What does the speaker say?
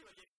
twibagiwe